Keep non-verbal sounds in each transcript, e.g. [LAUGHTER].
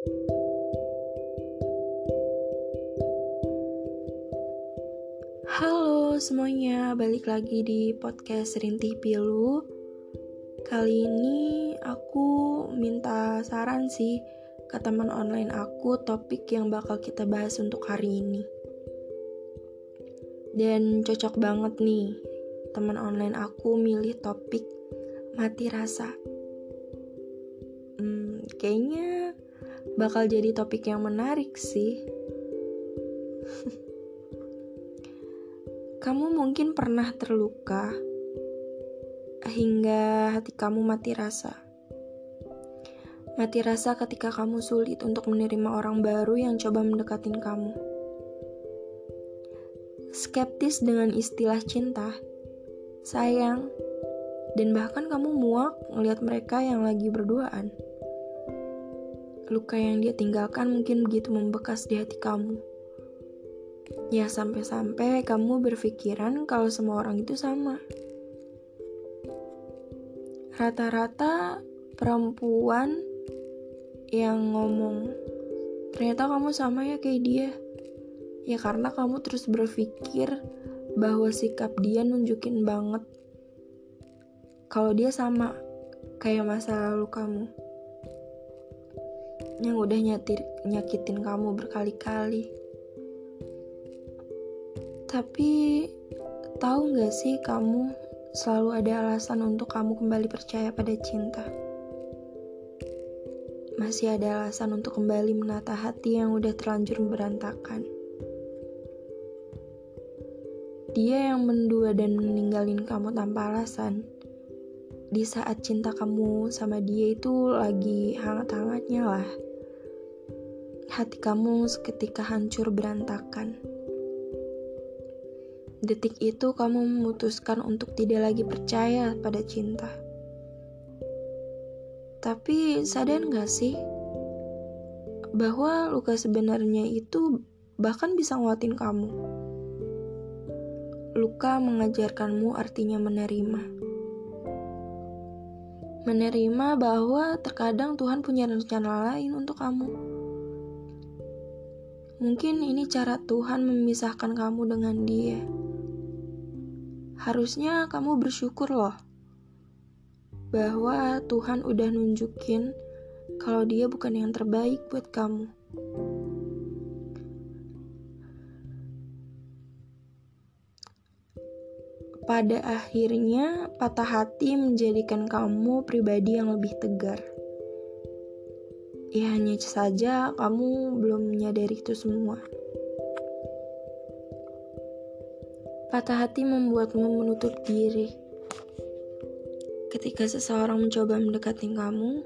Halo semuanya, balik lagi di podcast Rintih Pilu. Kali ini aku minta saran sih ke teman online aku topik yang bakal kita bahas untuk hari ini. Dan cocok banget nih, teman online aku milih topik mati rasa. Hmm, kayaknya bakal jadi topik yang menarik sih. [LAUGHS] Kamu mungkin pernah terluka hingga hati kamu mati rasa. Mati rasa ketika kamu sulit untuk menerima orang baru yang coba mendekatin kamu. Skeptis dengan istilah cinta, sayang, dan bahkan kamu muak melihat mereka yang lagi berduaan. Luka yang dia tinggalkan mungkin begitu membekas di hati kamu Ya sampai-sampai kamu berpikiran kalau semua orang itu sama. Rata-rata perempuan yang ngomong, ternyata kamu sama ya kayak dia. Ya karena kamu terus berpikir bahwa sikap dia nunjukin banget kalau dia sama kayak masa lalu kamu yang udah nyatir, nyakitin kamu berkali-kali. Tapi tahu gak sih kamu selalu ada alasan untuk kamu kembali percaya pada cinta. Masih ada alasan untuk kembali menata hati yang udah terlanjur berantakan. Dia yang mendua dan meninggalin kamu tanpa alasan. Di saat cinta kamu sama dia itu lagi hangat-hangatnya lah. Hati kamu seketika hancur berantakan. Detik itu kamu memutuskan untuk tidak lagi percaya pada cinta. Tapi sadar gak sih bahwa luka sebenarnya itu bahkan bisa nguatin kamu. Luka mengajarkanmu artinya menerima. Menerima bahwa terkadang Tuhan punya rencana lain untuk kamu. Mungkin ini cara Tuhan memisahkan kamu dengan Dia. Harusnya kamu bersyukur loh bahwa Tuhan udah nunjukin kalau dia bukan yang terbaik buat kamu. Pada akhirnya, patah hati menjadikan kamu pribadi yang lebih tegar. Ya, hanya saja kamu belum menyadari itu semua. Patah hati membuatmu menutup diri. Ketika seseorang mencoba mendekati kamu,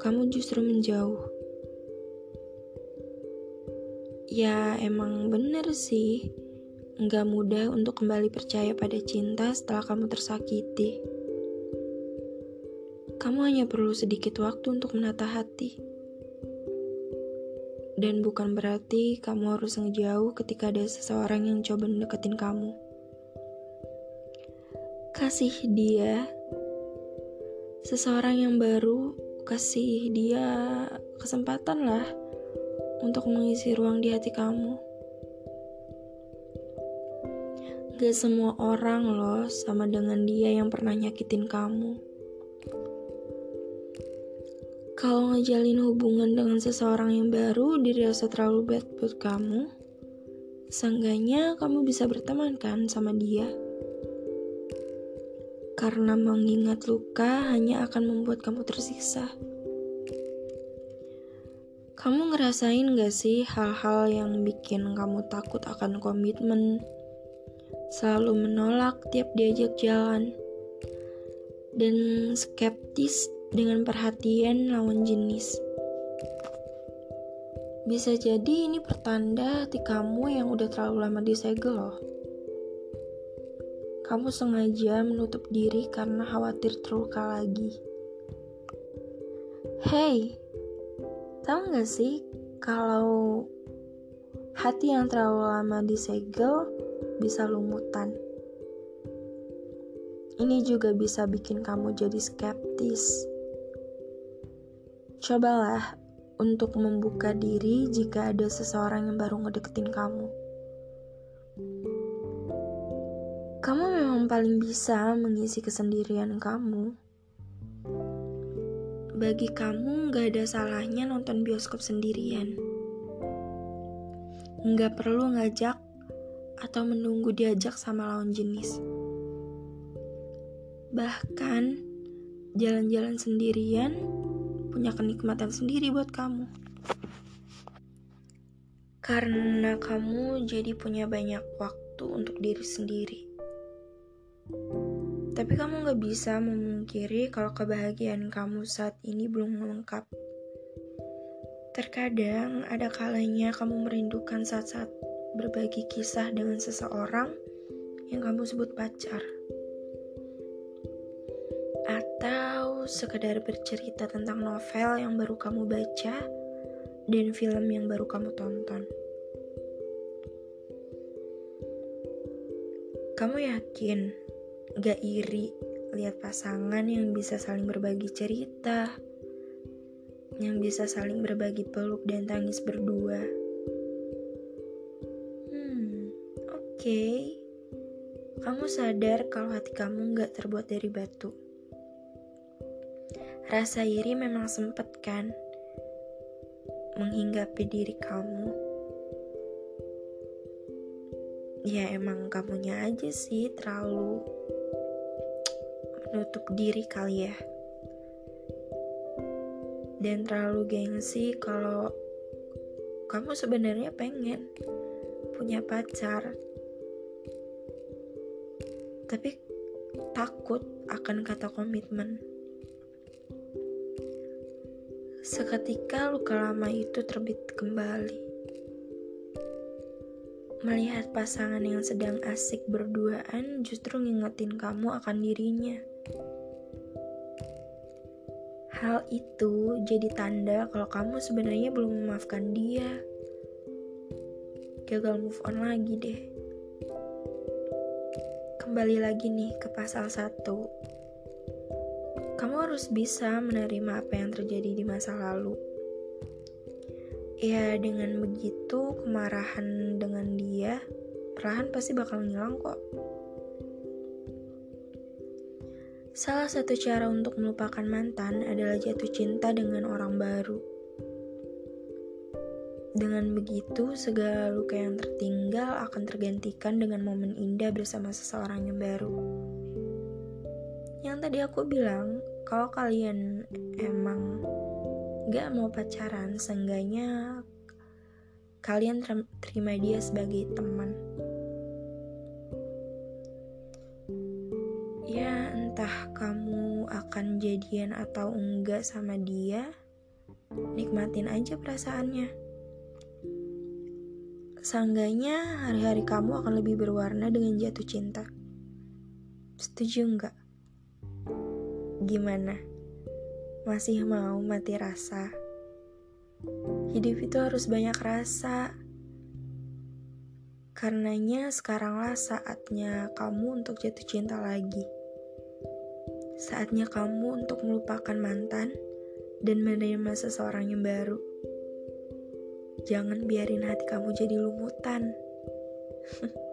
kamu justru menjauh. Ya, emang bener sih, nggak mudah untuk kembali percaya pada cinta setelah kamu tersakiti. Kamu hanya perlu sedikit waktu untuk menata hati. Dan bukan berarti kamu harus ngejauh ketika ada seseorang yang coba mendeketin kamu. Kasih dia seseorang yang baru, kasih dia kesempatan lah untuk mengisi ruang di hati kamu. Gak semua orang loh sama dengan dia yang pernah nyakitin kamu. Kalau ngejalin hubungan dengan seseorang yang baru dirasa terlalu bad buat kamu, seenggaknya kamu bisa berteman kan sama dia. Karena mengingat luka hanya akan membuat kamu tersiksa. Kamu ngerasain gak sih hal-hal yang bikin kamu takut akan komitmen? Selalu menolak tiap diajak jalan. Dan skeptis dengan perhatian lawan jenis. Bisa jadi ini pertanda hati kamu yang udah terlalu lama disegel loh. Kamu sengaja menutup diri karena khawatir terluka lagi. Hey, tahu gak sih kalau hati yang terlalu lama disegel bisa lumutan? Ini juga bisa bikin kamu jadi skeptis Cobalah untuk membuka diri jika ada seseorang yang baru ngedeketin kamu. Kamu memang paling bisa mengisi kesendirian kamu. Bagi kamu gak ada salahnya nonton bioskop sendirian. Nggak perlu ngajak atau menunggu diajak sama lawan jenis. Bahkan, jalan-jalan sendirian punya kenikmatan sendiri buat kamu. Karena kamu jadi punya banyak waktu untuk diri sendiri. Tapi kamu gak bisa memungkiri kalau kebahagiaan kamu saat ini belum lengkap. Terkadang ada kalanya kamu merindukan saat-saat berbagi kisah dengan seseorang yang kamu sebut pacar. Atau sekedar bercerita tentang novel yang baru kamu baca dan film yang baru kamu tonton. Kamu yakin gak iri lihat pasangan yang bisa saling berbagi cerita, yang bisa saling berbagi peluk dan tangis berdua. Hmm, oke. Okay. Kamu sadar kalau hati kamu gak terbuat dari batu. Rasa iri memang sempet kan menghinggapi diri kamu. Ya emang kamunya aja sih terlalu menutup diri kali ya. Dan terlalu gengsi kalau kamu sebenarnya pengen punya pacar. Tapi takut akan kata komitmen seketika luka lama itu terbit kembali melihat pasangan yang sedang asik berduaan justru ngingetin kamu akan dirinya Hal itu jadi tanda kalau kamu sebenarnya belum memaafkan dia. Gagal move on lagi deh. Kembali lagi nih ke pasal 1. Kamu harus bisa menerima apa yang terjadi di masa lalu. Ya, dengan begitu kemarahan dengan dia perlahan pasti bakal ngilang kok. Salah satu cara untuk melupakan mantan adalah jatuh cinta dengan orang baru. Dengan begitu, segala luka yang tertinggal akan tergantikan dengan momen indah bersama seseorang yang baru. Yang tadi aku bilang, kalau kalian emang gak mau pacaran, seenggaknya kalian terima dia sebagai teman. entah kamu akan jadian atau enggak sama dia, nikmatin aja perasaannya. Sangganya hari-hari kamu akan lebih berwarna dengan jatuh cinta. Setuju enggak? Gimana? Masih mau mati rasa? Hidup itu harus banyak rasa. Karenanya sekaranglah saatnya kamu untuk jatuh cinta lagi. Saatnya kamu untuk melupakan mantan dan menerima seseorang yang baru. Jangan biarin hati kamu jadi lumutan. [LAUGHS]